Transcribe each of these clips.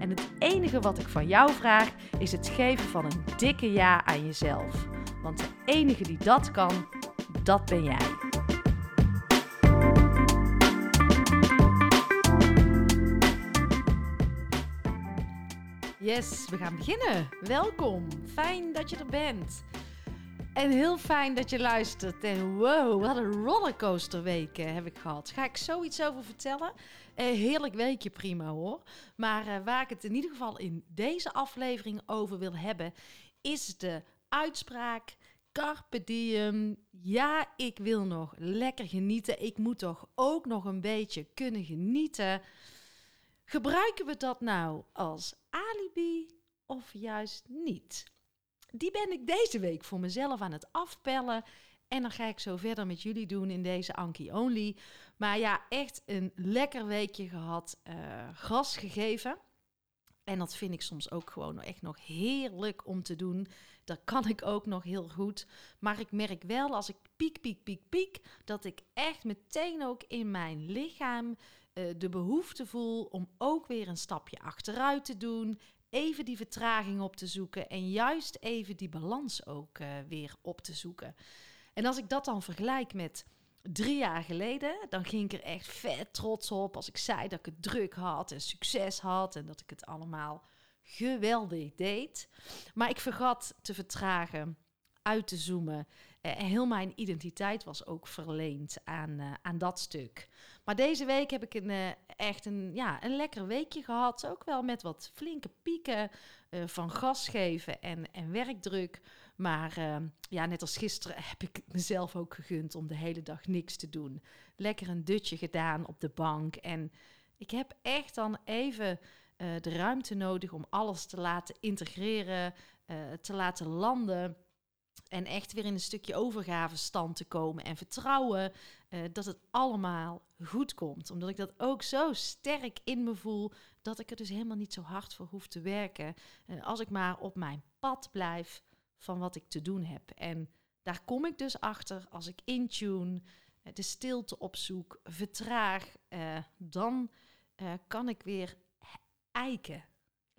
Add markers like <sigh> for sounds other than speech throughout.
En het enige wat ik van jou vraag is het geven van een dikke ja aan jezelf. Want de enige die dat kan, dat ben jij. Yes, we gaan beginnen. Welkom. Fijn dat je er bent. En heel fijn dat je luistert. En wow, wat een rollercoaster weken heb ik gehad. Ga ik zoiets over vertellen? Eh, heerlijk weekje, prima hoor. Maar eh, waar ik het in ieder geval in deze aflevering over wil hebben, is de uitspraak Carpe diem. Ja, ik wil nog lekker genieten. Ik moet toch ook nog een beetje kunnen genieten. Gebruiken we dat nou als alibi of juist niet? Die ben ik deze week voor mezelf aan het afpellen. En dan ga ik zo verder met jullie doen in deze Anki Only. Maar ja, echt een lekker weekje gehad. Uh, gras gegeven. En dat vind ik soms ook gewoon echt nog heerlijk om te doen. Dat kan ik ook nog heel goed. Maar ik merk wel als ik piek, piek, piek, piek, dat ik echt meteen ook in mijn lichaam uh, de behoefte voel om ook weer een stapje achteruit te doen. Even die vertraging op te zoeken en juist even die balans ook uh, weer op te zoeken. En als ik dat dan vergelijk met drie jaar geleden, dan ging ik er echt vet trots op als ik zei dat ik het druk had en succes had en dat ik het allemaal geweldig deed. Maar ik vergat te vertragen, uit te zoomen. En heel mijn identiteit was ook verleend aan, uh, aan dat stuk. Maar deze week heb ik een, uh, echt een, ja, een lekker weekje gehad. Ook wel met wat flinke pieken van gas geven en, en werkdruk. Maar uh, ja, net als gisteren <laughs> heb ik mezelf ook gegund om de hele dag niks te doen. Lekker een dutje gedaan op de bank. En ik heb echt dan even de ruimte nodig om alles te laten integreren, te laten landen. En echt weer in een stukje overgave stand te komen en vertrouwen uh, dat het allemaal goed komt. Omdat ik dat ook zo sterk in me voel dat ik er dus helemaal niet zo hard voor hoef te werken. als ik maar op mijn pad blijf van wat ik te doen heb. En daar kom ik dus achter als ik intune, de stilte opzoek, vertraag, dan kan ik weer eiken.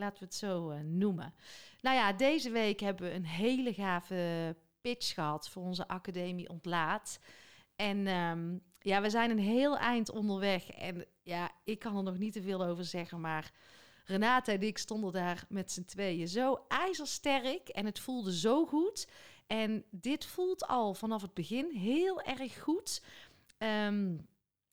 Laten we het zo uh, noemen. Nou ja, deze week hebben we een hele gave pitch gehad voor onze academie Ontlaat. En um, ja, we zijn een heel eind onderweg. En ja, ik kan er nog niet te veel over zeggen, maar Renate en ik stonden daar met z'n tweeën zo ijzersterk en het voelde zo goed. En dit voelt al vanaf het begin heel erg goed. Um,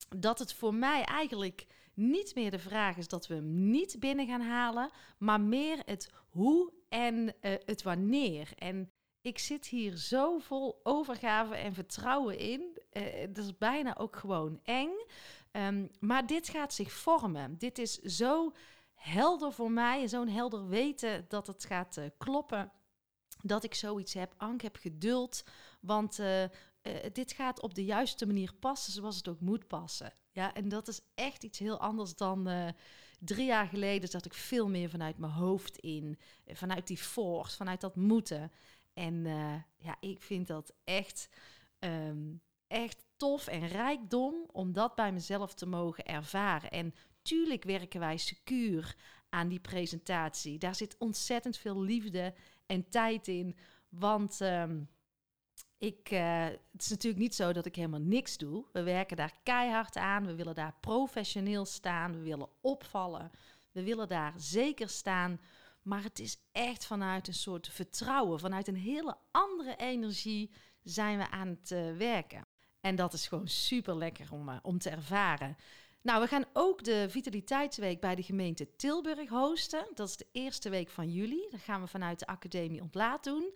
dat het voor mij eigenlijk niet meer de vraag is dat we hem niet binnen gaan halen, maar meer het hoe en uh, het wanneer. En ik zit hier zo vol overgave en vertrouwen in. Uh, dat is bijna ook gewoon eng. Um, maar dit gaat zich vormen. Dit is zo helder voor mij, zo'n helder weten dat het gaat uh, kloppen. Dat ik zoiets heb. Ank heb geduld, want uh, dit gaat op de juiste manier passen zoals het ook moet passen. Ja, en dat is echt iets heel anders dan drie jaar geleden. Zat ik veel meer vanuit mijn hoofd in, vanuit die force, vanuit dat moeten. En ja, ik vind dat echt, um, echt tof en rijkdom om dat bij mezelf te mogen ervaren. En Tuurlijk werken wij secuur aan die presentatie. Daar zit ontzettend veel liefde en tijd in. Want um, ik, uh, het is natuurlijk niet zo dat ik helemaal niks doe. We werken daar keihard aan. We willen daar professioneel staan. We willen opvallen. We willen daar zeker staan. Maar het is echt vanuit een soort vertrouwen, vanuit een hele andere energie zijn we aan het uh, werken. En dat is gewoon super lekker om, uh, om te ervaren. Nou, we gaan ook de Vitaliteitsweek bij de gemeente Tilburg hosten. Dat is de eerste week van juli. Dat gaan we vanuit de Academie Ontlaat doen.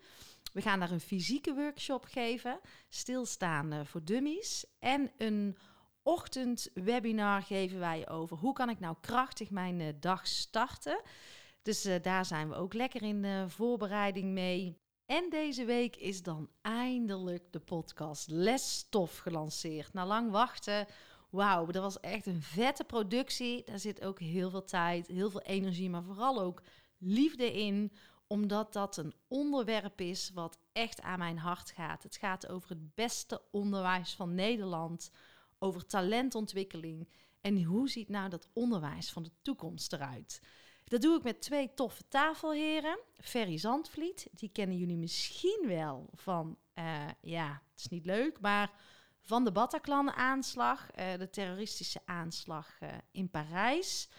We gaan daar een fysieke workshop geven, stilstaan uh, voor dummies. En een ochtendwebinar geven wij over hoe kan ik nou krachtig mijn dag starten. Dus uh, daar zijn we ook lekker in de voorbereiding mee. En deze week is dan eindelijk de podcast Lesstof gelanceerd. Na lang wachten, wauw, dat was echt een vette productie. Daar zit ook heel veel tijd, heel veel energie, maar vooral ook liefde in. Omdat dat een onderwerp is wat echt aan mijn hart gaat. Het gaat over het beste onderwijs van Nederland, over talentontwikkeling. En hoe ziet nou dat onderwijs van de toekomst eruit? Dat doe ik met twee toffe tafelheren. Ferry Zandvliet, die kennen jullie misschien wel van, uh, ja, het is niet leuk, maar van de Bataclan-aanslag, uh, de terroristische aanslag uh, in Parijs.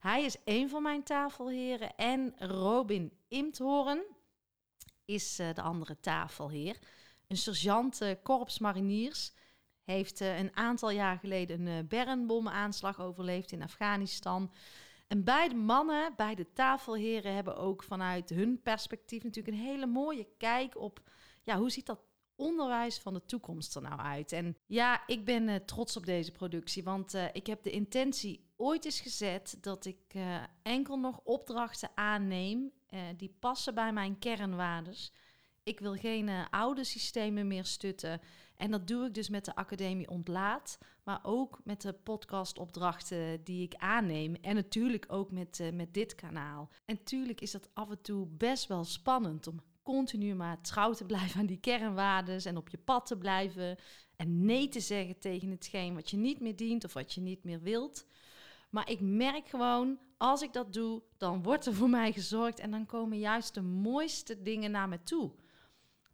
Hij is een van mijn tafelheren en Robin Imthoorn is de andere tafelheer. Een sergeant korps mariniers heeft een aantal jaar geleden een Bernbom-aanslag overleefd in Afghanistan. En beide mannen, beide tafelheren, hebben ook vanuit hun perspectief natuurlijk een hele mooie kijk op ja, hoe ziet dat onderwijs van de toekomst er nou uit. En ja, ik ben uh, trots op deze productie, want uh, ik heb de intentie ooit eens gezet dat ik uh, enkel nog opdrachten aanneem die passen bij mijn kernwaardes. Ik wil geen oude systemen meer stutten. En dat doe ik dus met de Academie Ontlaat, maar ook met de podcastopdrachten die ik aanneem. En natuurlijk ook met, met dit kanaal. En natuurlijk is dat af en toe best wel spannend om continu maar trouw te blijven aan die kernwaarden en op je pad te blijven. En nee te zeggen tegen hetgeen wat je niet meer dient of wat je niet meer wilt. Maar ik merk gewoon, als ik dat doe, dan wordt er voor mij gezorgd en dan komen juist de mooiste dingen naar me toe.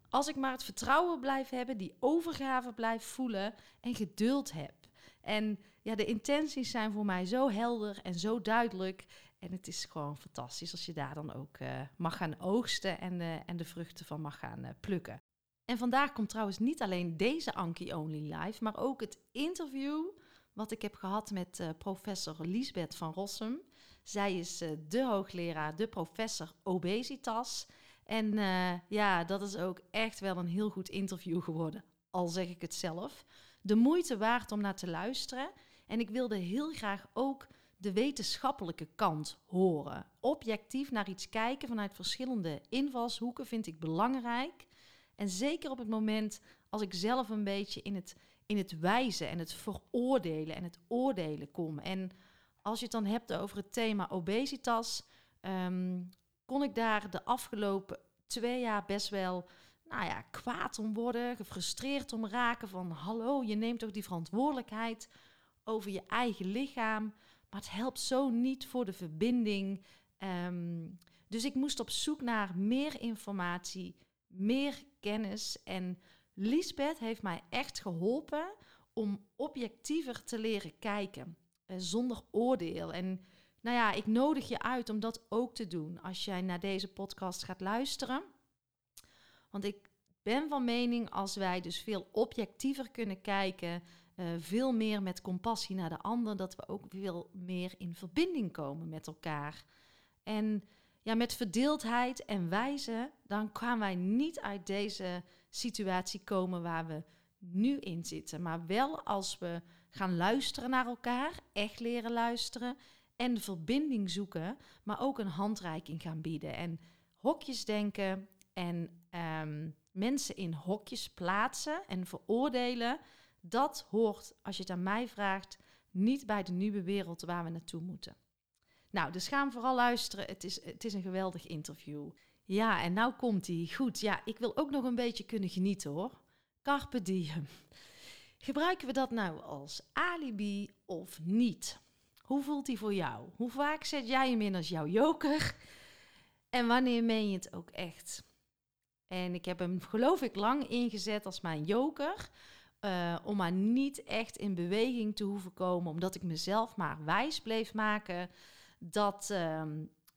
Als ik maar het vertrouwen blijf hebben, die overgave blijf voelen en geduld heb. En ja, de intenties zijn voor mij zo helder en zo duidelijk. En het is gewoon fantastisch als je daar dan ook uh, mag gaan oogsten en, uh, en de vruchten van mag gaan uh, plukken. En vandaag komt trouwens niet alleen deze Anki Only Live, maar ook het interview wat ik heb gehad met professor Liesbeth van Rossum. Zij is de hoogleraar, de professor obesitas. En ja, dat is ook echt wel een heel goed interview geworden, al zeg ik het zelf. De moeite waard om naar te luisteren. En ik wilde heel graag ook de wetenschappelijke kant horen. Objectief naar iets kijken vanuit verschillende invalshoeken vind ik belangrijk. En zeker op het moment als ik zelf een beetje in het, in het wijzen en het veroordelen en het oordelen kom. En als je het dan hebt over het thema obesitas, um, kon ik daar de afgelopen twee jaar best wel nou ja, kwaad om worden, gefrustreerd om raken van hallo, je neemt toch die verantwoordelijkheid over je eigen lichaam, het helpt zo niet voor de verbinding. Um, dus ik moest op zoek naar meer informatie, meer kennis en Lisbeth heeft mij echt geholpen om objectiever te leren kijken, uh, zonder oordeel en nou ja, ik nodig je uit om dat ook te doen als jij naar deze podcast gaat luisteren. Want ik ben van mening als wij dus veel objectiever kunnen kijken, uh, veel meer met compassie naar de ander, dat we ook veel meer in verbinding komen met elkaar. En ja, met verdeeldheid en wijze, dan gaan wij niet uit deze situatie komen waar we nu in zitten. Maar wel als we gaan luisteren naar elkaar, echt leren luisteren en verbinding zoeken, maar ook een handreiking gaan bieden. En hokjes denken en um, mensen in hokjes plaatsen en veroordelen, dat hoort, als je het aan mij vraagt, niet bij de nieuwe wereld waar we naartoe moeten. Nou, dus ga vooral luisteren. Het is, het is een geweldig interview. Ja, en nou komt hij. Goed, ja, ik wil ook nog een beetje kunnen genieten hoor. Carpe diem. Gebruiken we dat nou als alibi of niet? Hoe voelt die voor jou? Hoe vaak zet jij hem in als jouw joker? En wanneer meen je het ook echt? En ik heb hem, geloof ik, lang ingezet als mijn joker. Uh, om maar niet echt in beweging te hoeven komen. Omdat ik mezelf maar wijs bleef maken dat, uh,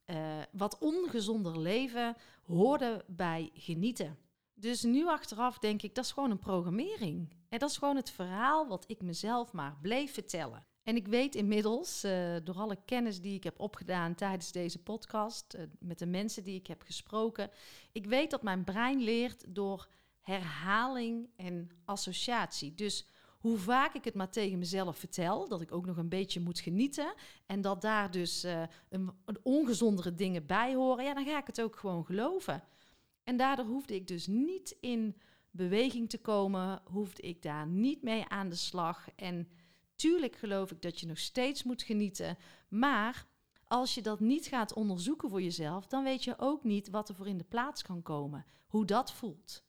uh, wat ongezonder leven hoorde bij genieten. Dus nu achteraf denk ik, dat is gewoon een programmering. En dat is gewoon het verhaal wat ik mezelf maar bleef vertellen. En ik weet inmiddels, uh, door alle kennis die ik heb opgedaan tijdens deze podcast, met de mensen die ik heb gesproken, ik weet dat mijn brein leert door herhaling en associatie. Dus hoe vaak ik het maar tegen mezelf vertel, dat ik ook nog een beetje moet genieten en dat daar dus een, een ongezondere dingen bij horen, ja, dan ga ik het ook gewoon geloven. En daardoor hoefde ik dus niet in beweging te komen, hoefde ik daar niet mee aan de slag. En tuurlijk geloof ik dat je nog steeds moet genieten, maar als je dat niet gaat onderzoeken voor jezelf, dan weet je ook niet wat er voor in de plaats kan komen, hoe dat voelt.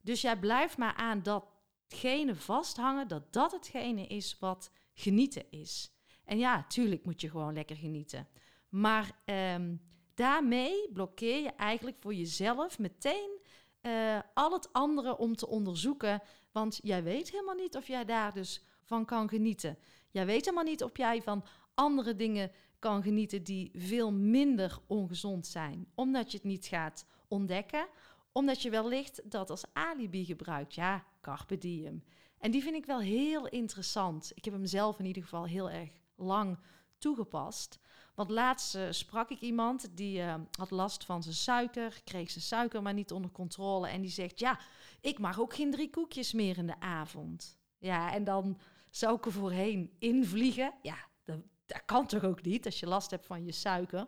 Dus jij blijft maar aan datgene vasthangen, dat dat hetgene is wat genieten is. En ja, tuurlijk moet je gewoon lekker genieten. Maar um, daarmee blokkeer je eigenlijk voor jezelf meteen uh, al het andere om te onderzoeken. Want jij weet helemaal niet of jij daar dus van kan genieten. Jij weet helemaal niet of jij van andere dingen kan genieten die veel minder ongezond zijn. Omdat je het niet gaat ontdekken. Omdat je wellicht dat als alibi gebruikt. Ja, carpe diem. En die vind ik wel heel interessant. Ik heb hem zelf in ieder geval heel erg lang toegepast. Want laatst uh, sprak ik iemand die uh, had last van zijn suiker, kreeg zijn suiker maar niet onder controle. En die zegt: Ja, ik mag ook geen drie koekjes meer in de avond. Ja, en dan zou ik er voorheen invliegen. Ja, dat, dat kan toch ook niet als je last hebt van je suiker.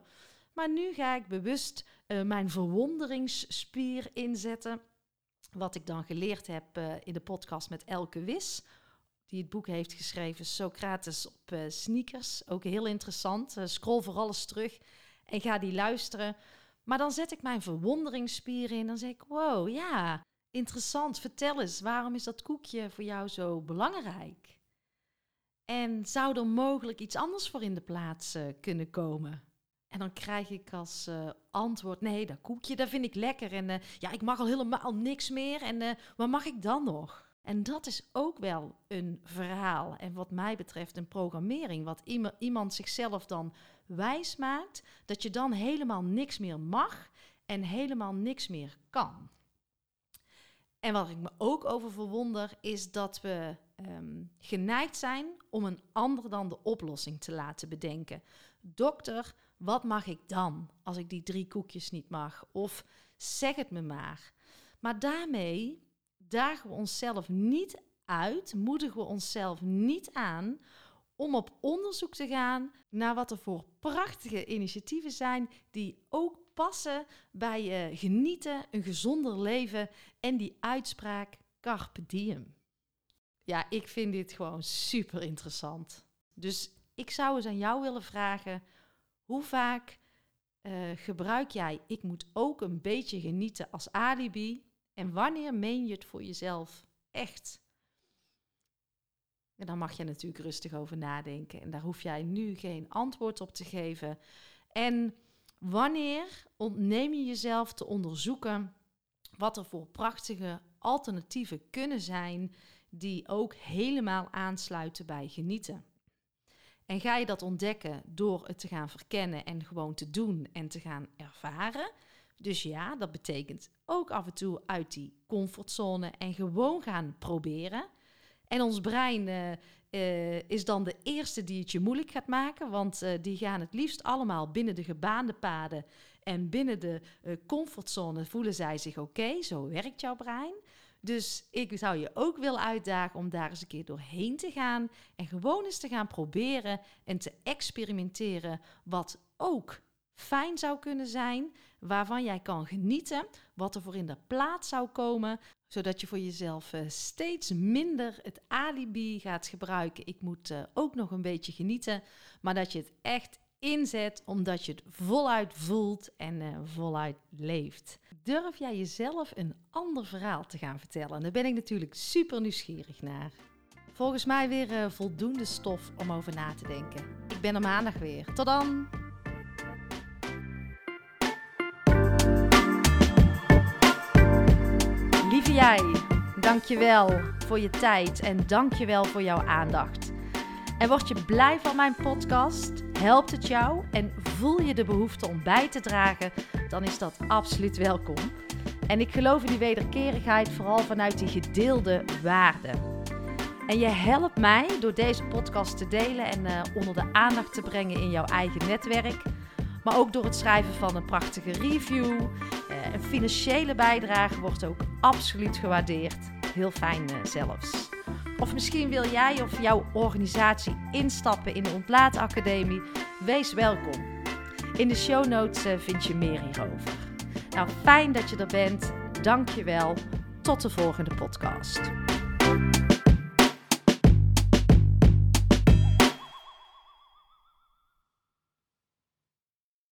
Maar nu ga ik bewust uh, mijn verwonderingsspier inzetten. Wat ik dan geleerd heb in de podcast met Elke Wis die het boek heeft geschreven, Socrates op uh, sneakers. Ook heel interessant. Scroll voor alles terug en ga die luisteren. Maar dan zet ik mijn verwonderingsspier in. Dan zeg ik, wow, ja, interessant. Vertel eens, waarom is dat koekje voor jou zo belangrijk? En zou er mogelijk iets anders voor in de plaats kunnen komen? En dan krijg ik als uh, antwoord: nee, dat koekje, dat vind ik lekker. En uh, ja, ik mag al helemaal niks meer. En uh, wat mag ik dan nog? En dat is ook wel een verhaal. En wat mij betreft een programmering. Wat iemand zichzelf dan wijs maakt. Dat je dan helemaal niks meer mag en helemaal niks meer kan. En wat ik me ook over verwonder is dat we um, geneigd zijn om een ander dan de oplossing te laten bedenken. Dokter, wat mag ik dan als ik die drie koekjes niet mag? Of zeg het me maar. Maar daarmee dagen we onszelf niet uit, moedigen we onszelf niet aan om op onderzoek te gaan naar wat er voor prachtige initiatieven zijn die ook passen bij uh, genieten, een gezonder leven en die uitspraak carpe diem. Ja, ik vind dit gewoon super interessant. Dus ik zou eens aan jou willen vragen: hoe vaak uh, gebruik jij ik moet ook een beetje genieten als alibi en wanneer meen je het voor jezelf echt? En daar mag je natuurlijk rustig over nadenken. En daar hoef jij nu geen antwoord op te geven. En wanneer ontneem je jezelf te onderzoeken wat er voor prachtige alternatieven kunnen zijn die ook helemaal aansluiten bij genieten? En ga je dat ontdekken door het te gaan verkennen en gewoon te doen en te gaan ervaren? Dus ja, dat betekent ook af en toe uit die comfortzone en gewoon gaan proberen. En ons brein uh, uh, is dan de eerste die het je moeilijk gaat maken, want uh, die gaan het liefst allemaal binnen de gebaande paden en binnen de comfortzone voelen zij zich oké. Zo werkt jouw brein. Dus ik zou je ook willen uitdagen om daar eens een keer doorheen te gaan en gewoon eens te gaan proberen en te experimenteren wat ook fijn zou kunnen zijn, waarvan jij kan genieten, wat er voor in de plaats zou komen, zodat je voor jezelf uh, steeds minder het alibi gaat gebruiken. Ik moet uh, ook nog een beetje genieten, maar dat je het echt inzet omdat je het voluit voelt en uh, voluit leeft. Durf jij jezelf een ander verhaal te gaan vertellen? Daar ben ik natuurlijk super nieuwsgierig naar. Volgens mij weer voldoende stof om over na te denken. Ik ben er maandag weer. Tot dan! Lieve jij, dankjewel voor je tijd en dankjewel voor jouw aandacht. En word je blij van mijn podcast? Helpt het jou en voel je de behoefte om bij te dragen? Dan is dat absoluut welkom. En ik geloof in die wederkerigheid vooral vanuit die gedeelde waarden. En je helpt mij door deze podcast te delen en uh, onder de aandacht te brengen in jouw eigen netwerk. Maar ook door het schrijven van een prachtige review. Uh, een financiële bijdrage wordt ook absoluut gewaardeerd. Heel fijn uh, zelfs. Of misschien wil jij of jouw organisatie instappen in de Ontlaatacademie. Wees welkom. In de show notes uh, vind je meer hierover. Nou, fijn dat je er bent. Dank je wel. Tot de volgende podcast.